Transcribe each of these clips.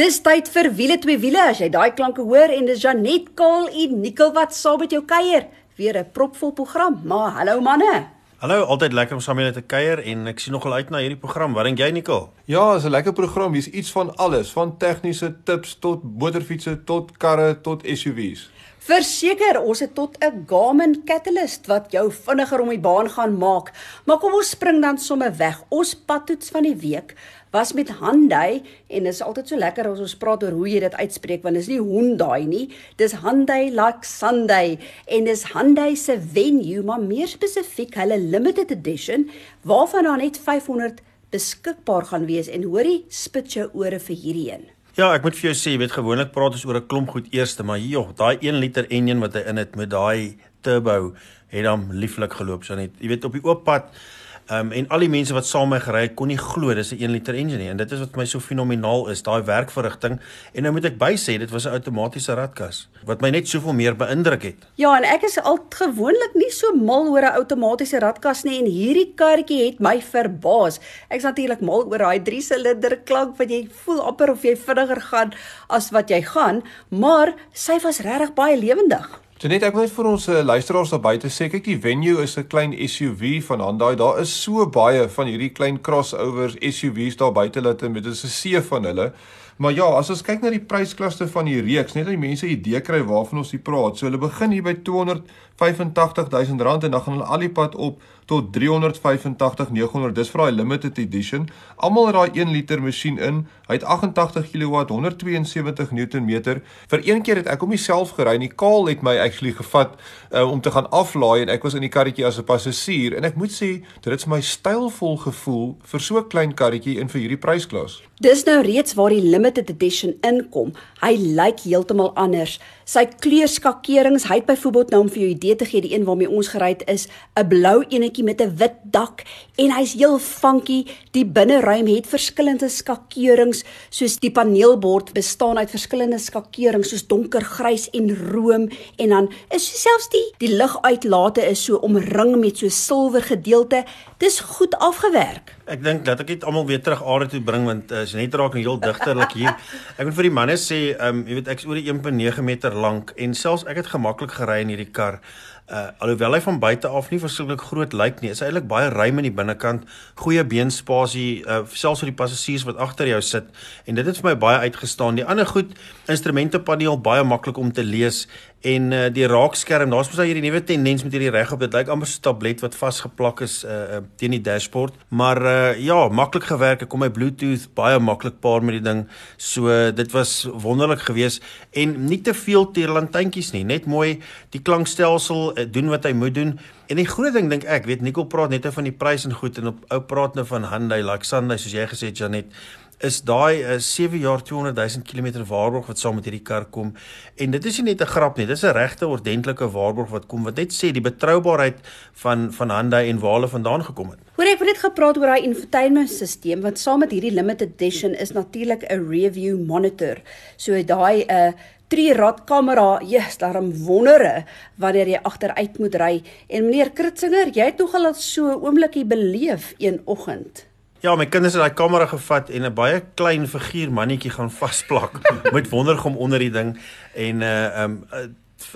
Dis tyd vir wiele twee wiele as jy daai klanke hoor en dis Janet Kaal en Nicole wat saam met jou kuier. Weer 'n propvol program. Maar hallo manne. Hallo, altyd lekker om saam met julle te kuier en ek sien nogal uit na hierdie program. Wat dink jy Nicole? Ja, is 'n lekker program. Hier's iets van alles, van tegniese tips tot motorfietsse tot karre tot SUV's. Verseker, ons het tot 'n Garmin Catalyst wat jou vinniger om die baan gaan maak. Maar kom ons spring dan sommer weg. Ons padtoets van die week was met Hyundai en dit is altyd so lekker as ons praat oor hoe jy dit uitspreek want dit is nie Hyundai nie dis Hyundai like Sunday en dis Hyundai se venue maar meer spesifiek hulle limited edition waarvan daar net 500 beskikbaar gaan wees en hoorie spit jou ore vir hierdie een Ja, ek moet vir jou sê, jy weet gewoonlik praat ons oor 'n klomp goed eerste, maar joh, daai 1 liter enjin wat hy in het met daai turbo het hom lieflik geloop, so net. Jy weet op die oop pad um, en al die mense wat saam met my gery het kon nie glo dis 'n 1 liter engine nie en dit is wat my so fenomenaal is daai werkverrigting en nou moet ek by sê dit was 'n outomatiese ratkas wat my net soveel meer beïndruk het. Ja en ek is al gewoonlik nie so mal oor 'n outomatiese ratkas nie en hierdie karretjie het my verbaas. Ek's natuurlik mal oor daai 3 silinder klank wat jy voel amper of jy vinniger gaan as wat jy gaan, maar sy was regtig baie lewendig. Janet, ek wil net vir ons uh, luisteraars daar buite sê, kyk die venue is 'n klein SUV van Hyundai. Daar is so baie van hierdie klein crossovers SUVs daar buite dat dit is 'n see van hulle. Maar ja, as ons kyk na die prysklasse van die reeks, net dat die mense 'n idee kry waarvan ons hier praat. So hulle begin hier by 285000 rand en dan gaan hulle al die pad op tot 385900. Dis vir daai limited edition. Almal het daai 1 liter masjien in. Hy het 88 kW, 172 Nm. Vir een keer het ek hom self gery. Die kaal het my actually gevat uh, om te gaan aflaai en ek was in die karretjie as 'n passasier en ek moet sê dit het my stylvol gevoel vir so 'n klein karretjie en vir hierdie prysklas. Dis nou reeds waar die limited edition inkom. Hy lyk heeltemal anders. Sy kleurskakerings, hy het byvoorbeeld nou om vir jou idee te gee, die een waarmee ons gery het is 'n blou enetjie met 'n wit dak en hy's heel funky. Die binneruim het verskillende skakerings, soos die paneelbord bestaan uit verskillende skakerings soos donkergrys en room en dan is selfs die die liguitlate is so omring met so silwer gedeelte. Dis goed afgewerk. Ek dink dat ek dit almal weer terug aarde toe bring want uh, is net raak en heel digterlik hier. Ek moet vir die manne sê, ehm um, jy weet ek is oor die 1.9 meter lank en selfs ek het gemaklik gery in hierdie kar. Uh alhoewel hy van buite af nie verskriklik groot lyk nie, is hy eintlik baie ruim in die binnekant, goeie beenspasie, uh selfs vir die passasiers wat agter jou sit en dit het vir my baie uitgestaan. Die ander goed, instrumentepaneel baie maklik om te lees en uh, die raakskerm daar's mos nou hierdie nuwe tendens met hierdie regop dit lyk amper so 'n tablet wat vasgeplak is uh, teen die dashboard. Maar uh, ja maklik gewerk. Ek kom my bluetooth baie maklik paar met die ding. So uh, dit was wonderlik geweest. En nie te veel teerlantuintjies nie. Net mooi die klankstelsel uh, doen wat hy moet doen. En die groot ding dink ek weet Nicole praat net van die prys en goed en op ou praat nou van Hyundai like Sunday soos jy gesê het Janet is daai uh, 7 jaar 200 000 km waarborg wat saam met hierdie kar kom en dit is nie net 'n grap nie dis 'n regte ordentlike waarborg wat kom wat net sê die betroubaarheid van van Hyundai en waar hulle vandaan gekom het. Hoor ek het net gepraat oor daai infotainmentstelsel wat saam met hierdie limited edition is natuurlik 'n review monitor. So daai 'n uh, drie rad kamera, yes, daarom wondere wanneer jy agteruit moet ry. En meneer Kritzinger, jy het nogal so 'n oomblikie beleef een oggend. Ja, my kinders het daai kamera gevat en 'n baie klein figuur mannetjie gaan vasplak met wondergom onder die ding en uh um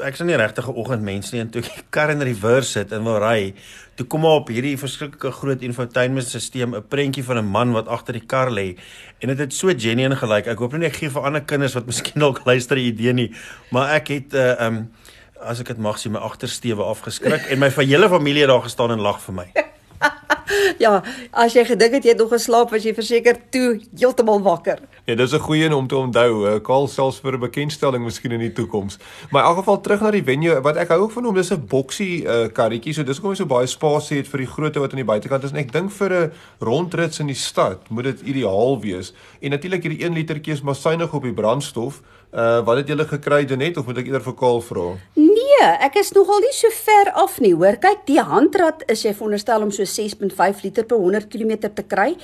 ek sien nie regtig 'n oggendmens nie en toe ek kar in reverse sit en wil ry, toe kom maar op hierdie verskriklike groot infotainmentstelsel 'n prentjie van 'n man wat agter die kar lê en dit het, het so genuine gelyk. Ek hoop nie ek gee vir ander kinders wat miskien dalk luister 'n idee nie, maar ek het uh um as ek dit mag sê my agtersteewe afgeskrik en my hele familie daar gestaan en lag vir my. ja, as jy gedink het jy het nog geslaap, was jy verseker toe heeltemal wakker. Ja, dis 'n goeie een om te onthou. Kaal selfs vir 'n bekendstelling miskien in die toekoms. Maar in elk geval terug na die venue, wat ek hou ook van hom, dis 'n boksie uh, karretjie. So dis kom jy so baie spasie het vir die grootte wat aan die buitekant is en ek dink vir 'n rondrit in die stad moet dit ideaal wees. En natuurlik hierdie 1 litertjie is maar suiwig op die brandstof. Uh wat het julle gekry Denet of moet ek eerder vir Kaal vra? Nee, ek is nogal nie so ver af nie, hoor. Kyk, die handrat is jy veronderstel om so 6.5 liter per 100 km te kry.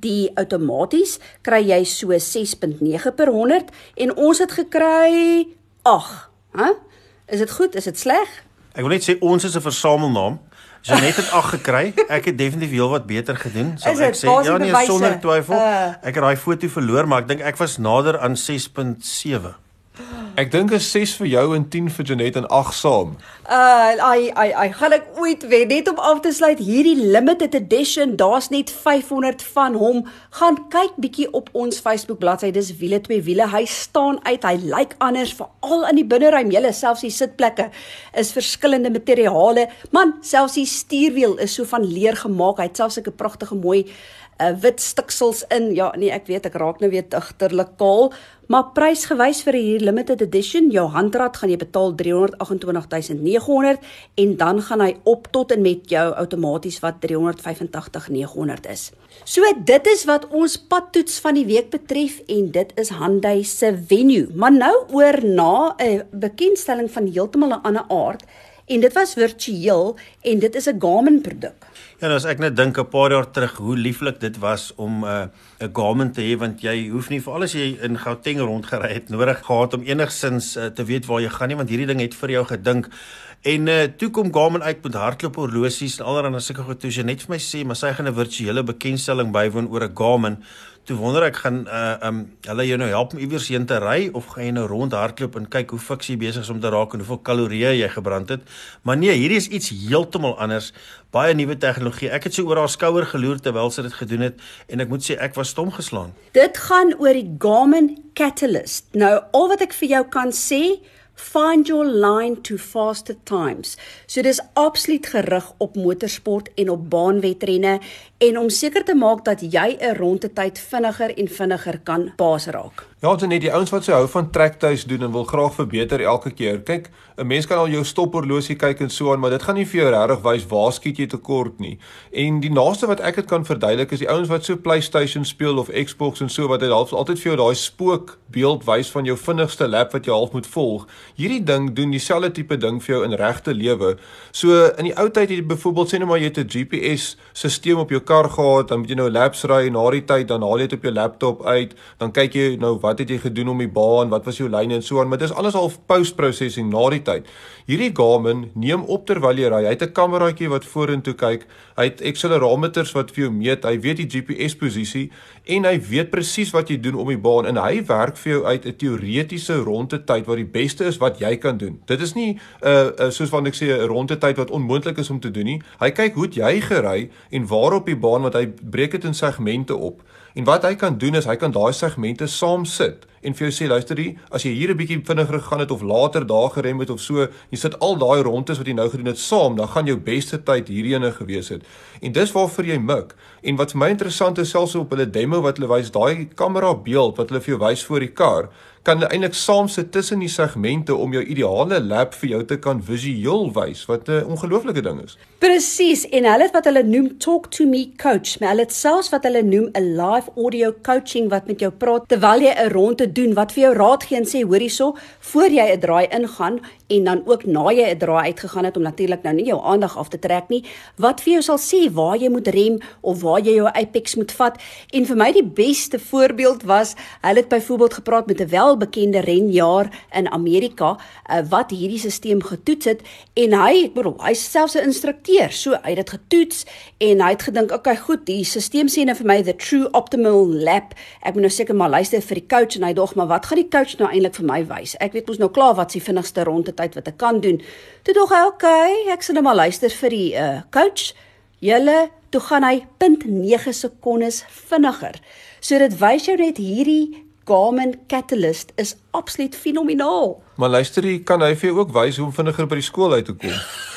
Die outomaties kry jy so 6.9 per 100 en ons het gekry 8, hè? Is dit goed? Is dit sleg? Ek wil net sê ons is 'n versamelnaam. Janet het 8 gekry. Ek het definitief heelwat beter gedoen. Sal ek sê ja nee bewyse? sonder twyfel. Uh. Ek het daai foto verloor, maar ek dink ek was nader aan 6.7. Ek dink is 6 vir jou en 10 vir Janet en 8 saam. Uh ai ai ai gaan ek ooit wen net om af te sluit. Hierdie limited edition daar's net 500 van hom. Gaan kyk bietjie op ons Facebook bladsy. Dis wiele twee wiele. Hy staan uit. Hy lyk anders veral in die binneruim. Julle selfs die sitplekke is verskillende materiale. Man selfs die stuurwiel is so van leer gemaak. Hy het selfs 'n pragtige mooi uh, wit stiksels in. Ja, nee, ek weet ek raak nou weer digterlik kaal, maar prysgewys vir hierdie limited edition, jou handrad gaan jy betaal 328900 en dan gaan hy op tot en met jou outomaties wat 385900 is. So dit is wat ons padtoets van die week betref en dit is Hyundai se Venue. Maar nou oor na 'n bekendstelling van heeltemal 'n ander aard en dit was virtueel en dit is 'n Garmin produk. Ja, nou as ek net dink 'n paar jaar terug hoe lieflik dit was om 'n uh, 'n Garmin te hê want jy hoef nie veral as jy in Gauteng rondgery het nodig gehad om enigsins uh, te weet waar jy gaan nie want hierdie ding het vir jou gedink. En uh, toe kom Garmin uit met hardloop horlosies en allerlei sulke goed. Toe sy net vir my sê, maar sy gaan 'n virtuele bekendstelling bywoon oor 'n Garmin. Toe wonder ek gaan uh um hulle jou nou help om iewers heen te ry of gaan jy nou rond hardloop en kyk hoe fiks jy besig is om te raak en hoeveel kalorieë jy gebrand het. Maar nee, hierdie is iets heeltemal anders. Baie nuwe tegnologie. Ek het so oor haar skouer geloer terwyl sy dit gedoen het en ek moet sê ek was stom geslaan. Dit gaan oor die Garmin Catalyst. Nou, al wat ek vir jou kan sê, find your line to faster times. So dis absoluut gerig op motorsport en op baanwedrenne en om seker te maak dat jy 'n rondetyd vinniger en vinniger kan paas raak. Ja, dit net die ouens wat so hou van trektuis doen en wil graag verbeter elke keer. Kyk, 'n mens kan al jou stophorlosie kyk en so aan, maar dit gaan nie vir jou regtig wys waar skiet jy tekort nie. En die naaste wat ek dit kan verduidelik is die ouens wat so PlayStation speel of Xbox en so wat half altyd vir jou daai spookbeeld wys van jou vinnigste lap wat jy half moet volg. Hierdie ding doen dieselfde tipe ding vir jou in regte lewe. So in die ou tyd het jy byvoorbeeld sê net maar jy het 'n GPS stelsel op jou kar gehad, dan moet jy nou laps ry na die tyd dan haal jy dit op jou laptop uit, dan kyk jy nou wat het jy gedoen om die baan, wat was jou lyne en so aan, maar dis alles al post-processing na die tyd. Hierdie Garmin neem op terwyl jy ry. Hy het 'n kameraatjie wat vorentoe kyk. Hy het accelerometers wat vir jou meet. Hy weet die GPS posisie en hy weet presies wat jy doen om die baan en hy werk vir jou uit 'n teoretiese rondetyd wat die beste is wat jy kan doen. Dit is nie 'n uh, uh, soos wat ek sê 'n rondetyd wat onmoontlik is om te doen nie. Hy kyk hoe jy gery en waar op die baan wat hy breek dit in segmente op. En wat hy kan doen is hy kan daai segmente saam sit en vir jou sê luister jy as jy hier 'n bietjie vinniger gegaan het of later daar gerem het of so jy sit al daai rondes wat jy nou gedoen het saam dan gaan jou beste tyd hierheen gewees het. En dis waarvoor jy mik. En wat vir my interessant is selfs op hulle demo wat hulle wys daai kamera beeld wat hulle vir jou wys voor die kar kan hulle eintlik saam sit tussen die segmente om jou ideale lap vir jou te kan visueel wys wat 'n ongelooflike ding is. Presies en hulle het wat hulle noem talk to me coach, maar hulle het selfs wat hulle noem 'n live audio coaching wat met jou praat terwyl jy 'n ronde doen wat vir jou raad gee en sê hoor hierso voor jy 'n draai ingaan en dan ook na jy 'n draai uitgegaan het om natuurlik nou nie jou aandag af te trek nie wat vir jou sal sê waar jy moet rem of waar jy jou apex moet vat. En vir my die beste voorbeeld was hulle het byvoorbeeld gepraat met 'n welbekende renjaer in Amerika uh, wat hierdie stelsel getoets het. En hy ek bedoel hy's selfs 'n instrukteur so hy het dit getoets en hy het gedink okay goed die stelsel sê nou vir my the true optimal lap ek moet nou seker maar luister vir die coach en hy dog maar wat gaan die coach nou eintlik vir my wys? Ek weet mos nou klaar wat se vinnigste rondetyd wat ek kan doen. Toe dog hy okay ek sal nou maar luister vir die uh, coach. Julle toe gaan hy 0.9 sekondes vinniger. So dit wys jou net hierdie Garmin Catalyst is absoluut fenomenaal. maar luister jy kan hy vir jou ook wys hoe om vinniger by die skool uit te kom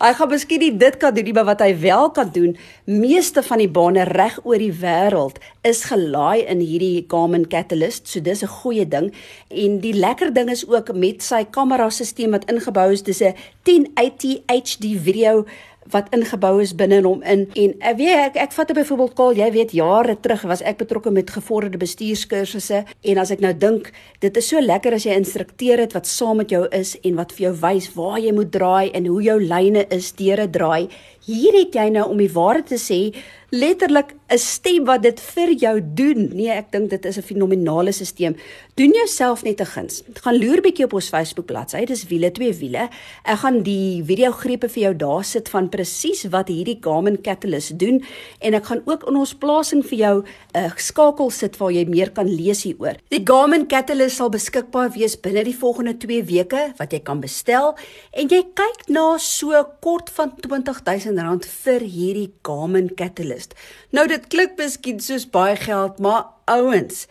Hy gaan miskien nie dit kan doen nie, maar wat hy wel kan doen, meeste van die bane reg oor die wêreld is gelaai in hierdie Garmin Catalyst, so dis 'n goeie ding. En die lekker ding is ook met sy kamerasisteem wat ingebou is, dis 'n 1080 HD video wat ingebou is binne in hom in. En ek weet ek, ek vat byvoorbeeld kol jy weet jare terug was ek betrokke met gevorderde bestuurskursusse en as ek nou dink dit is so lekker as jy instrukteur het wat saam met jou is en wat vir jou wys waar jy moet draai en hoe jou lyne is deur 'n draai hier het jy nou om die waarheid te sê letterlik 'n stem wat dit vir jou doen. Nee, ek dink dit is 'n fenominale stelsel. Doen jouself net 'n guns. Gaan loer bietjie op ons Facebook bladsy. Dis wiele twee wiele. Ek gaan die video grepe vir jou daar sit van presies wat hierdie Garmin Catalyst doen en ek gaan ook in ons plasing vir jou 'n uh, skakel sit waar jy meer kan lees hieroor. Die Garmin Catalyst sal beskikbaar wees binne die volgende 2 weke wat jy kan bestel en jy kyk na so kort van R20000 vir hierdie Garmin Catalyst. Nou dit klink miskien soos baie geld, maar ouens,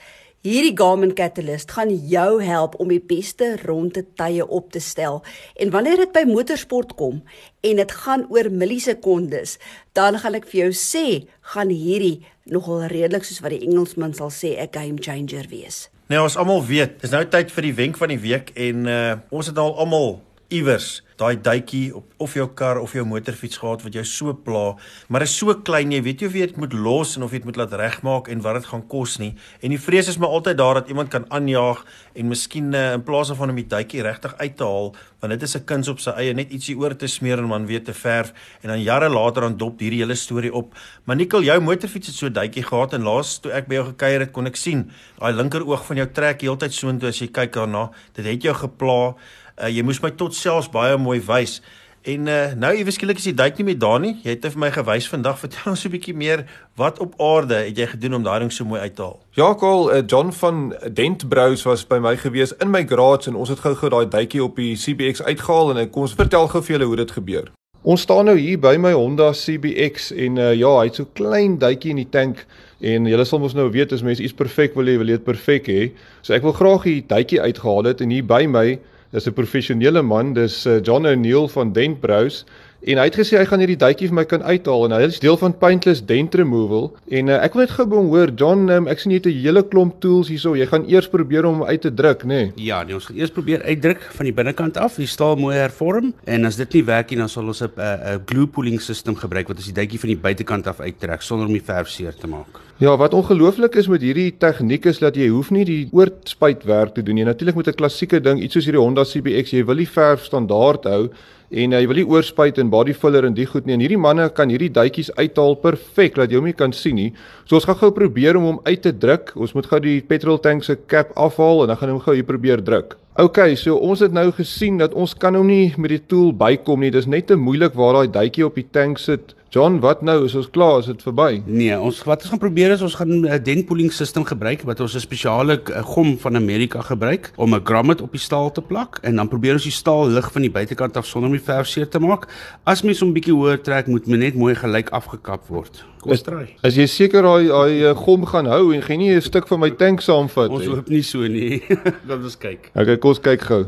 hierdie Garmin Catalyst gaan jou help om die beste ronde tye op te stel. En wanneer dit by motorsport kom en dit gaan oor millisekondes, dan gaan ek vir jou sê, gaan hierdie nogal redelik soos wat die Engelsman sal sê, 'n game changer wees. Nou ons almal weet, dis nou tyd vir die wenk van die week en uh, ons het al almal iewers daai duitjie op of jou kar of jou motorfiets gehad wat jou so pla, maar is so klein jy weet jy of jy dit moet los en of jy dit moet laat regmaak en wat dit gaan kos nie. En die vrees is maar altyd daar dat iemand kan aanjaag en miskien uh, in plaas van om die duitjie regtig uit te haal, want dit is 'n kuns op sy eie net ietsie oor te smeer en man weet te verf en dan jare later dan dop hierdie hele storie op. Maar Nikkel, jou motorfiets het so duitjie gehad en laas toe ek by jou gekuier het, kon ek sien daai linker oog van jou trek heeltyd soontoe as jy kyk daarna. Dit het jou gepla. Uh, jy moes my tot selfs baie mooi wys. En uh, nou iewes skielik is die duik nie meer daar nie. Jy het vir my gewys vandag. Vertel ons 'n bietjie meer wat op aarde het jy gedoen om daai ding so mooi uit te haal? Ja, Kol, uh, John van Dent Brous was by my gewees in my garage en ons het gou-gou daai duikie op die CBX uitgehaal en kom ons vertel gou vir julle hoe dit gebeur. Ons staan nou hier by my Honda CBX en uh, ja, hy het so klein duitjie in die tank en julle sal mos nou weet as mense iets perfek wil hê, wil jy dit perfek hê. So ek wil graag die duitjie uitgehaal het en hier by my Dis 'n professionele man, dis uh, John O'Neil van Dent Brous en hy het gesê hy gaan hierdie duitjie vir my kan uithaal en hy is deel van Paintless Dent Removal en uh, ek wil net gou hoor John, um, ek sien jy het 'n hele klomp tools hierso. Jy gaan eers probeer om hom uit te druk, nê? Nee? Ja, nee, ons gaan eers probeer uitdruk van die binnekant af, die staal mooi hervorm en as dit nie werk nie, dan sal ons 'n 'n glue pulling system gebruik wat as die duitjie van die buitekant af uittrek sonder om die verf seer te maak. Ja, wat ongelooflik is met hierdie tegniek is dat jy hoef nie die oortspuitwerk te doen nie. Natuurlik met 'n klassieke ding, iets soos hierdie Honda CBX, jy wil die verf standaard hou en uh, jy wil nie oorspuit en body filler en die goed nie. En hierdie manne kan hierdie duitjies uithaal perfek dat jy hom nie kan sien nie. So ons gaan gou probeer om hom uit te druk. Ons moet gou die petrol tank se cap afhaal en dan gaan ons gou hier probeer druk. OK, so ons het nou gesien dat ons kan hom nie met die tool bykom nie. Dis net te moeilik waar daai duitjie op die tank sit. John, wat nou? Is ons klaar? Is dit verby? Nee, ons wat ons gaan probeer is ons gaan 'n dent pulling system gebruik wat ons 'n spesiale gom van Amerika gebruik om 'n grommet op die staal te plak en dan probeer ons die staal lig van die buitekant af sonder om die verf seer te maak. As mens hom bietjie hoër trek, moet men net mooi gelyk afgekap word. Kom ons try. As jy seker daai daai gom gaan hou en geen nie 'n stuk van my tank saamvat nie. Ons hoop nie so nie. Laat ons kyk. Okay, kom ons kyk gou.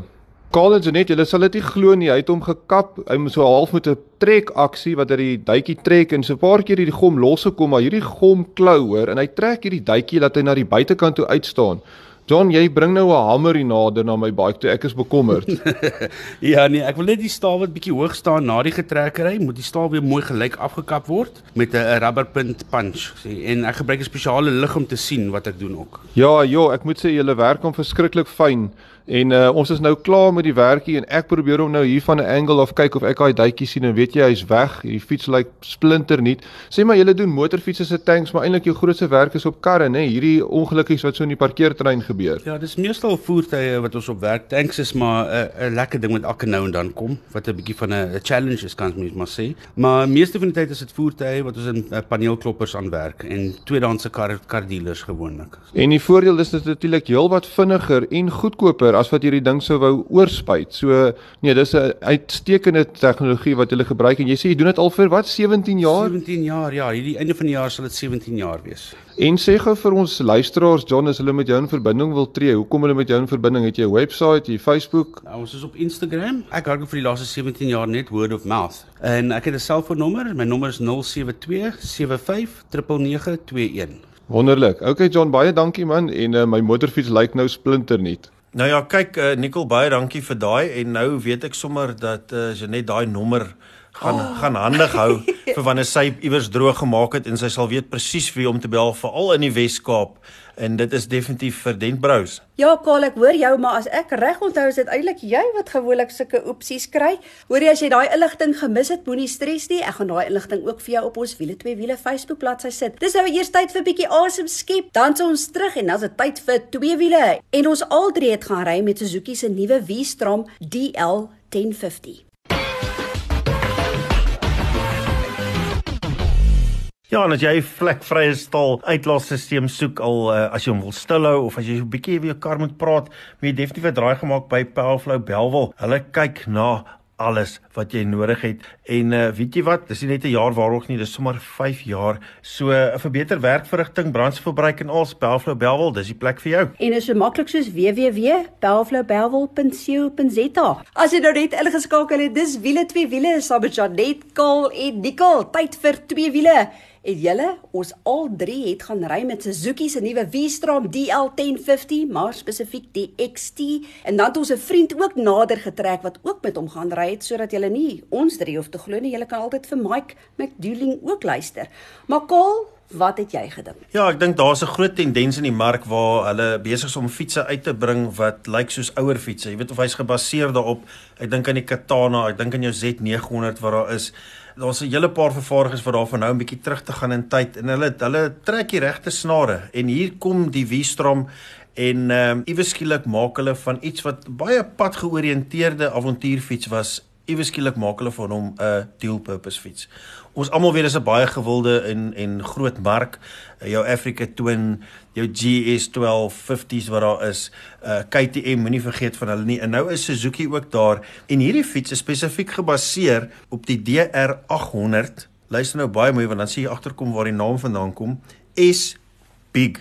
Collins net, julle sal dit nie glo nie. Hy het hom gekap. Hy moet so half met 'n trek aksie wat hy die duitjie trek en so 'n paar keer hierdie gom losgekom, maar hierdie gom klou hoor en hy trek hierdie duitjie laat hy na die buitekant toe uitstaan. John, jy bring nou 'n hamer hier nader na my bike toe. Ek is bekommerd. ja, nee, ek wil net die staal wat bietjie hoog staan na die getrekkery, moet die staal weer mooi gelyk afgekap word met 'n rubberpunt punch, sê. En ek gebruik 'n spesiale lig om te sien wat ek doen ook. Ja, ja, ek moet sê julle werk hom verskriklik fyn. En uh, ons is nou klaar met die werkie en ek probeer hom nou hier van 'n angle of kyk of ek daai duitjie sien en weet jy hy's weg. Hierdie fiets lyk like splinter nuut. Sê maar julle doen motorfietses se tanks, maar eintlik jou grootste werk is op karre, nê? Hierdie ongelukkies wat so in die parkeerterrein gebeur. Ja, dis meestal voertuie wat ons op werk. Tanks is maar 'n uh, lekker ding wat elke nou en dan kom, wat 'n bietjie van 'n challenge is kan mens maar sê. Maar meeste van die tyd is dit voertuie wat ons in uh, paneelkloppers aan werk en tweedehandse kar kar dealers gewoonlik. En die voordeel is dit natuurlik heelwat vinniger en goedkoper as wat hierdie ding sou wou oorspuit. So nee, dis 'n uitstekende tegnologie wat hulle gebruik en jy sê jy doen dit al vir wat 17 jaar? 17 jaar, ja, hierdie einde van die jaar sal dit 17 jaar wees. En sê gou vir ons luisteraars John as hulle met jou in verbinding wil tree, hoekom hulle met jou in verbinding? Het jy 'n webwerf, jy Facebook? Nou, ons is op Instagram. Ek hou vir die laaste 17 jaar net word of mouth. En ek het 'n selfoonnommer. My nommer is 072 75 9921. Wonderlik. Okay John, baie dankie man en uh, my motorfiets lyk nou splinter nuut. Nou ja, kyk uh, Nicole, baie dankie vir daai en nou weet ek sommer dat uh, as jy net daai nommer gaan oh. gaan handig hou vir wanneer sy iewers droog gemaak het en sy sal weet presies wie om te bel veral in die Wes-Kaap en dit is definitief vir Dentbrous. Ja, Karl, ek hoor jou, maar as ek reg onthou is dit eintlik jy wat gewoonlik sulke opsies kry. Hoorie as jy daai inligting gemis het, moenie stres nie. Ek gaan daai inligting ook vir jou op ons wiele twee wiele Facebook bladsy sit. Dis nou eers tyd vir 'n bietjie asem skep, dan s ons terug en dan is dit tyd vir twee wiele. En ons al drie het gaan ry met Suzuki se nuwe V-Strom DL 1050. Ja, en as jy 'n vlekvrye stal uitlaatstelsel soek al uh, as jy hom wil stilhou of as jy so 'n bietjie weer jou kar moet praat, moet jy definitief 'n draai gemaak by Powerflow Belwel. Hulle kyk na alles wat jy nodig het. En uh, weet jy wat? Dis nie net 'n jaar waarog nie dis sommer 5 jaar. So 'n uh, verbeter werkverrigting brandstofverbruik en al Powerflow Belwel dis die plek vir jou. En is so maklik soos www.powerflowbelwel.co.za as jy nou net ingeskakel het dis wiele twee wiele saam met Janet Kaal en Nicole. Tyd vir twee wiele En julle, ons al drie het gaan ry met Suzuki se nuwe V-Strom DL1050, maar spesifiek die XT. En dan het ons 'n vriend ook nader getrek wat ook met hom gaan ry het sodat julle nie ons drie hoef te glo nie. Julle kan altyd vir Mike McDouling ook luister. Maar Kaal, wat het jy gedink? Ja, ek dink daar's 'n groot tendens in die mark waar hulle besig is om fietses uit te bring wat lyk soos ouer fietses. Jy weet of hy's gebaseer daarop. Ek dink aan die Katana, ek dink aan jou Z900 wat daar is daar's 'n hele paar vervaardigers wat daarvan nou 'n bietjie terug te gaan in tyd en hulle hulle trek die regte snare en hier kom die V-Strom en ehm um, iewes skielik maak hulle van iets wat baie padgeoriënteerde avontuurfiets was iewes skielik maak hulle van hom 'n dual purpose fiets. Ons almal weet dis 'n baie gewilde en en groot mark. Uh, jou Africa Twin, jou GS12 50s wat daar is, uh KTM moenie vergeet van hulle nie. En nou is Suzuki ook daar en hierdie fiets is spesifiek gebaseer op die DR800. Luister nou baie mooi want dan sien jy agterkom waar die naam vandaan kom. S Big.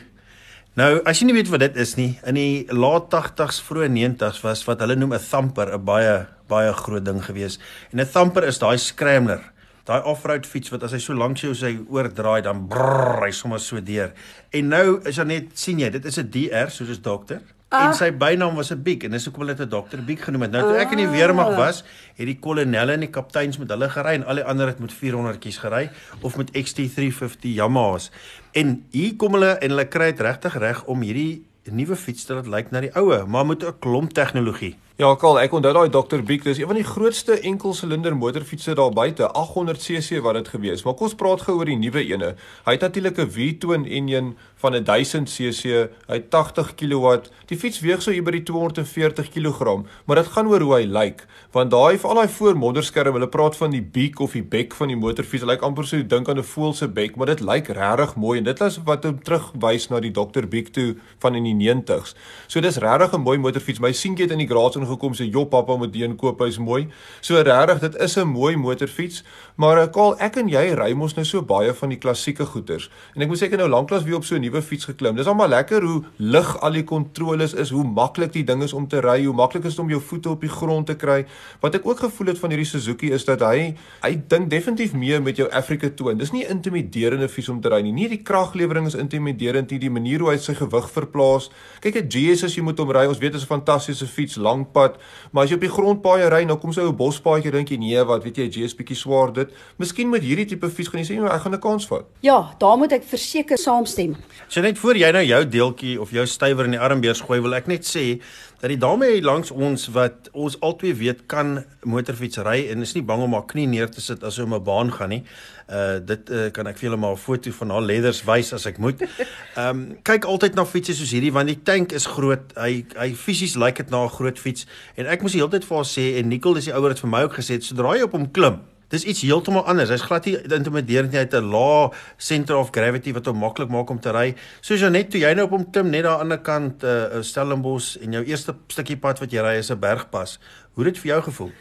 Nou, as jy nie weet wat dit is nie, in die laat 80s, vroeë 90s was wat hulle noem 'n thumper 'n baie baie groot ding gewees. En 'n thumper is daai scrambler daai off-road fiets wat as hy so lank sy sy oordraai dan brrr, hy sommer so deur. En nou is dan net sien jy, dit is 'n DR soos 'n dokter. Ah. En sy bynaam was 'n Big en dis hoekom hulle dit 'n dokter Big genoem het. Nou toe ek in die ah. weermag was, het die kolonelle en die kapteins met hulle gery en al die ander het met 400tjies gery of met XT350 Yamahas. En hier kom hulle en hulle kry dit regtig reg om hierdie nuwe fiets te laat lyk na die oue, maar met 'n klomp tegnologie. Ja, Karl, ek onthou daai Dr. Beek, dis een van die grootste enkelsilinder motorfietsse daar buite, 800cc wat dit gewees. Maar kom ons praat gou oor die nuwe ene. Hy het natuurlik 'n V-twin engine van 1000cc, hy het 80 kW. Die fiets weeg so hier by die 240 kg, maar dit gaan oor hoe hy lyk, want daai vir al daai voormodderskerm, hulle praat van die beak of die bek van die motorfiets, lyk amper so dink aan 'n voël se bek, maar dit lyk regtig mooi en dit is wat hom terugwys na die Dr. Beek toe van in die 90s. So dis regtig 'n mooi motorfiets. My seentjie het in die garage ingekom sê jop pappa moet die een koop hy's mooi. So regtig dit is 'n mooi motorfiets, maar ek al ek en jy ry mos nou so baie van die klassieke goeters. En ek moet sê ek het nou lanklaas weer op so 'n nuwe fiets geklim. Dis almal lekker hoe lig al die kontroles is, hoe maklik die ding is om te ry, hoe maklik is dit om jou voete op die grond te kry. Wat ek ook gevoel het van hierdie Suzuki is dat hy hy dink definitief meer met jou Africa Twin. Dis nie 'n intimiderende fiets om te ry nie. Nie die kraglewering is intimiderend nie, die manier hoe hy sy gewig verplaas. Kyk, 'n GS as jy moet hom ry, ons weet dit is 'n fantastiese fiets, lank pad, maar as jy op die grondpaaie ry, nou kom sy ou bospaadjie dink jy nee, wat weet jy, GS bietjie swaar dit. Miskien met hierdie tipe fiets gaan jy sê, "Maar ek gaan 'n kans vat." Ja, daar moet ek verseker saamstem. So net voor jy nou jou deeltjie of jou stywer in die armbeers gooi, wil ek net sê dat die dame hier langs ons wat ons albei weet kan motorfiets ry en is nie bang om haar knie neer te sit as sy om 'n baan gaan nie. Uh dit uh, kan ek vir julle maar 'n foto van haar leathers wys as ek moet. Ehm um, kyk altyd na fietses soos hierdie want die tank is groot. Hy hy fisies lyk dit na 'n groot fiets en ek moes die hele tyd vir haar sê en Nicole is die ouer wat vir my ook gesê het sodra jy op hom klim Dis iets heeltemal anders. Hy's glad nie intimiderend nie. Hy het 'n lae center of gravity wat hom maklik maak om te ry. Soos Janet, toe jy nou op hom klim net daar aan die ander kant uh, eh, Stellenbosch en jou eerste stukkie pad wat jy ry is 'n bergpas. Hoe het dit vir jou gevoel?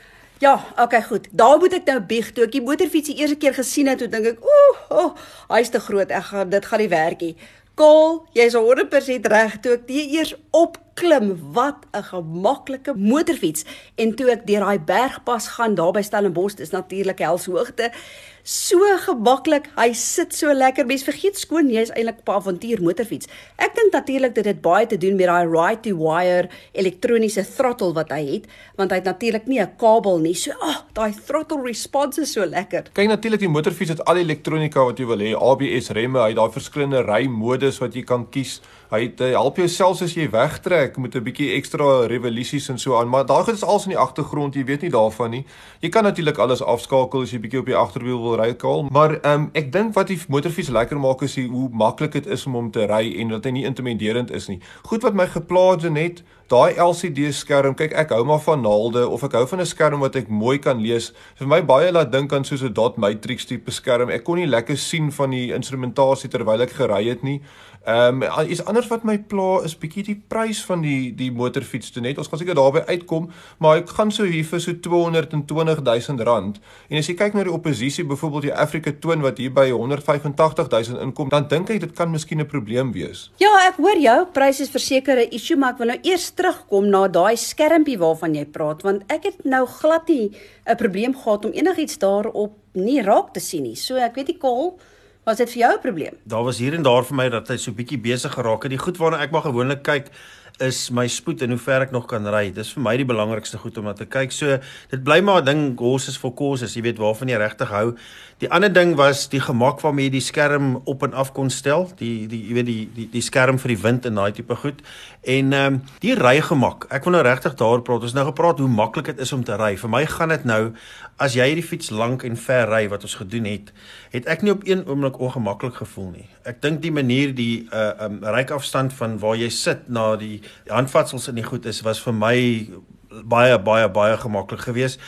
Ja, okay, goed. Daar moet ek nou bieg toe ek die motorfiets die eerste keer gesien het, toe dink ek, ooh, oh, hy's te groot. Ek gaan dit gaan nie werk nie. Kol, jy's 100% reg toe ek die eers op klim. Wat 'n gemaklike motorfiets. En toe ek deur daai bergpas gaan daar by Stellenbosch, dis natuurlik helshoogte. So gemaklik, hy sit so lekker. Mens vergeet skoon jy is eintlik op 'n avontuur motorfiets. Ek dink natuurlik dit het baie te doen met daai ride to wire elektroniese throttle wat hy het, want hy het natuurlik nie 'n kabel nie. So, ag, oh, daai throttle response is so lekker. Kyk natuurlik die motorfiets het al die elektronika wat jy wil hê, ABS remme, hy het daai verskillende ry modus wat jy kan kies. Hy het, uh, help jou selfs as jy wegtrek met 'n bietjie ekstra revolusies en so aan, maar daai goed is als in die agtergrond, jy weet nie daarvan nie. Jy kan natuurlik alles afskakel as jy bietjie op die agterwiel wil ry kaal, maar ehm um, ek dink wat die motorfiets lekker maak is hoe maklik dit is om hom te ry en dat hy nie intimiderend is nie. Goed wat my geplaas het net daai LCD skerm, kyk ek hou maar van naalde of ek hou van 'n skerm wat ek mooi kan lees. Vir my baie laat dink aan soos 'n dot matrix tipe skerm. Ek kon nie lekker sien van die instrumentasie terwyl ek gery het nie. Ehm um, iets anders wat my pla is bietjie die prys van die die motorfiets toe net. Ons gaan seker daarby uitkom, maar ek gaan so hier vir so 220 000 rand. En as jy kyk na die oppositie, byvoorbeeld die Africa Twin wat hier by 185 000 inkom, dan dink ek dit kan miskien 'n probleem wees. Ja, ek hoor jou, pryse is verseker 'n issue, maar ek wil nou eers terugkom na daai skermpie waarvan jy praat, want ek het nou glad nie 'n probleem gehad om enigiets daarop nie raak te sien nie. So ek weet nie kol Was dit vir jou 'n probleem? Daar was hier en daar vir my dat hy so bietjie besig geraak het. Die goed waarna ek maar gewoonlik kyk is my spoed en hoe ver ek nog kan ry. Dis vir my die belangrikste goed om na te kyk. So dit bly maar 'n ding horses for courses. Jy weet waarvan jy regtig hou. Die ander ding was die gemak waarmee jy die skerm op en af kon stel. Die die jy weet die die die skerm vir die wind en daai tipe goed. En ehm um, die rygemak. Ek wil nou regtig daaroor praat. Ons nou gepraat hoe maklik dit is om te ry. Vir my gaan dit nou as jy hierdie fiets lank en ver ry wat ons gedoen het, het ek nie op een oomblik ongemaklik gevoel nie. Ek dink die manier die uh um ryafstand van waar jy sit na die handvatsels in die goed is was vir my baie baie baie gemaklik geweest.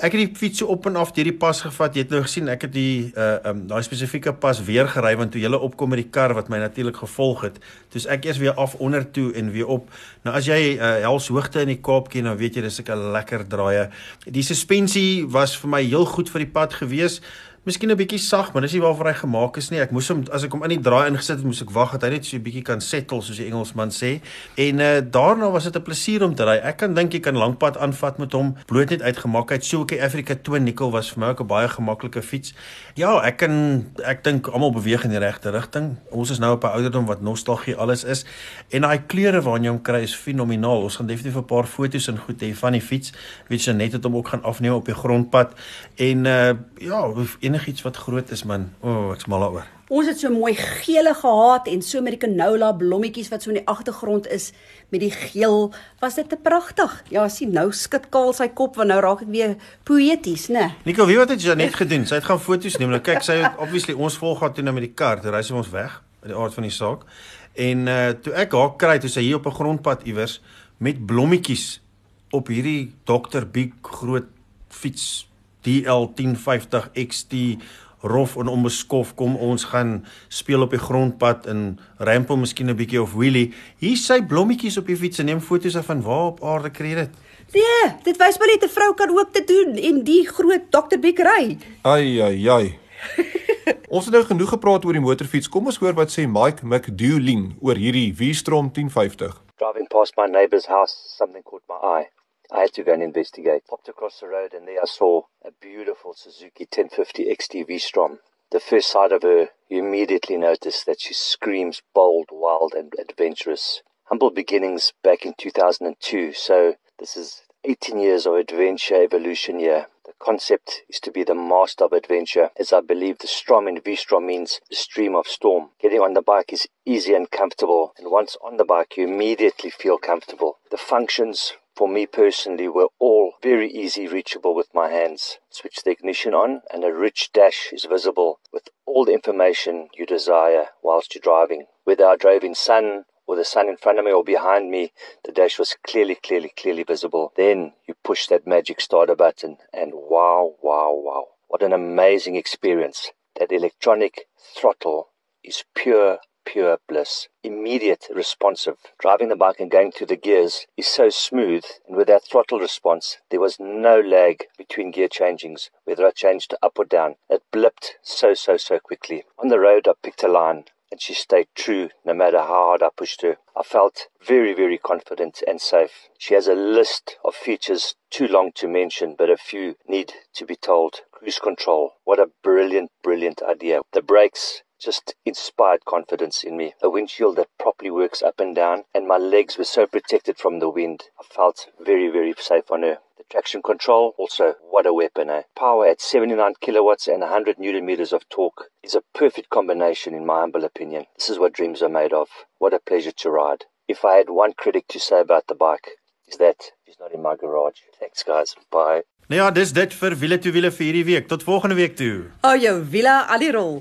Ek het die fiets so op en af deur die pas gevat. Jy het nou gesien ek het die uh um daai spesifieke pas weer gery want toe jy opkom met die kar wat my natuurlik gevolg het, toe's ek eers weer af onder toe en weer op. Nou as jy uh hels hoogte in die Kaap ken, dan weet jy dis 'n lekker draaie. Die suspensie was vir my heel goed vir die pad geweest. Miskien 'n bietjie sag, maar dis nie waarvoor hy gemaak is nie. Ek moes hom as ek hom in die draai ingesit het, moes ek wag dat hy net so 'n bietjie kan settle soos die Engelsman sê. En uh daarna was dit 'n plesier om te ry. Ek kan dink jy kan lankpad aanvat met hom, bloot net uitgemaak uit so 'n Africa Twin Nickel was vir my ook 'n baie gemaklike fiets. Ja, ek kan ek dink almal beweeg in die regte rigting. Ons is nou op 'n ouderdom wat nostalgie alles is en daai kleure waarna jy hom kry is fenomenaal. Ons gaan definitief 'n paar foto's en goed hê van die fiets. Weet jy net het hom ook gaan afneem op die grondpad en uh ja, enigiets wat groot is man. O, oh, ek's mal daaroor. Ons het so mooi gele gehad en so met die canola blommetjies wat so in die agtergrond is met die geel. Was dit te pragtig? Ja, sien nou skud Kaal sy kop want nou raak ek weer poeties, né? Nico, wie wat het jy net gedoen? Sy het gaan foto's neem. Nou kyk, sy het obviously ons volg gehad toe nou met die kar. Toe ry sy ons weg uit die aard van die saak. En uh toe ek haar kry, toe sy hier op 'n grondpad iewers met blommetjies op hierdie Dr Big groot fiets DL1050 XT rof en onbeskof kom ons gaan speel op die grondpad en rampel miskien 'n bietjie of wheelie. Hier sy blommetjies op die fiets en neem foto's van waar op aarde kry dit. Nee, dit wys maar net 'n vrou kan ook te doen en die groot Dr Bikkery. Ai ai ai. ons het nou genoeg gepraat oor die motorfiets. Kom ons hoor wat sê Mike McDouling oor hierdie V-Strom 1050. Driving past my neighbor's house, something caught my eye. I had to go and investigate. Popped across the road and there I saw a beautiful Suzuki 1050 XTV Strom. The first sight of her, you immediately notice that she screams bold, wild, and adventurous. Humble beginnings back in 2002, so this is 18 years of adventure evolution here. The concept is to be the master of adventure, as I believe the Strom in V-Strom means the stream of storm. Getting on the bike is easy and comfortable, and once on the bike, you immediately feel comfortable. The functions for me personally were all very easy reachable with my hands. Switch the ignition on and a rich dash is visible with all the information you desire whilst you're driving. Whether I drove in sun or the sun in front of me or behind me, the dash was clearly, clearly, clearly visible. Then you push that magic starter button and wow, wow, wow. What an amazing experience. That electronic throttle is pure pure bliss. Immediate responsive. Driving the bike and going through the gears is so smooth, and with that throttle response, there was no lag between gear changings, whether I changed up or down. It blipped so, so, so quickly. On the road, I picked a line. and she stayed true no matter how hard I pushed her. I felt very, very confident and safe. She has a list of features too long to mention, but a few need to be told. Cruise control. What a brilliant, brilliant idea. The brakes just inspired confidence in me. A windshield that properly works up and down, and my legs were so protected from the wind. I felt very, very safe on her. The traction control, also, what a weapon, eh? Power at 79 kilowatts and 100 newton meters of torque is a perfect combination, in my humble opinion. This is what dreams are made of. What a pleasure to ride. If I had one critic to say about the bike, is that it's not in my garage. Thanks, guys. Bye. Nou ja, dis dit vir wiele toe wiele vir hierdie week. Tot volgende week toe. O, jou wiele al die rol.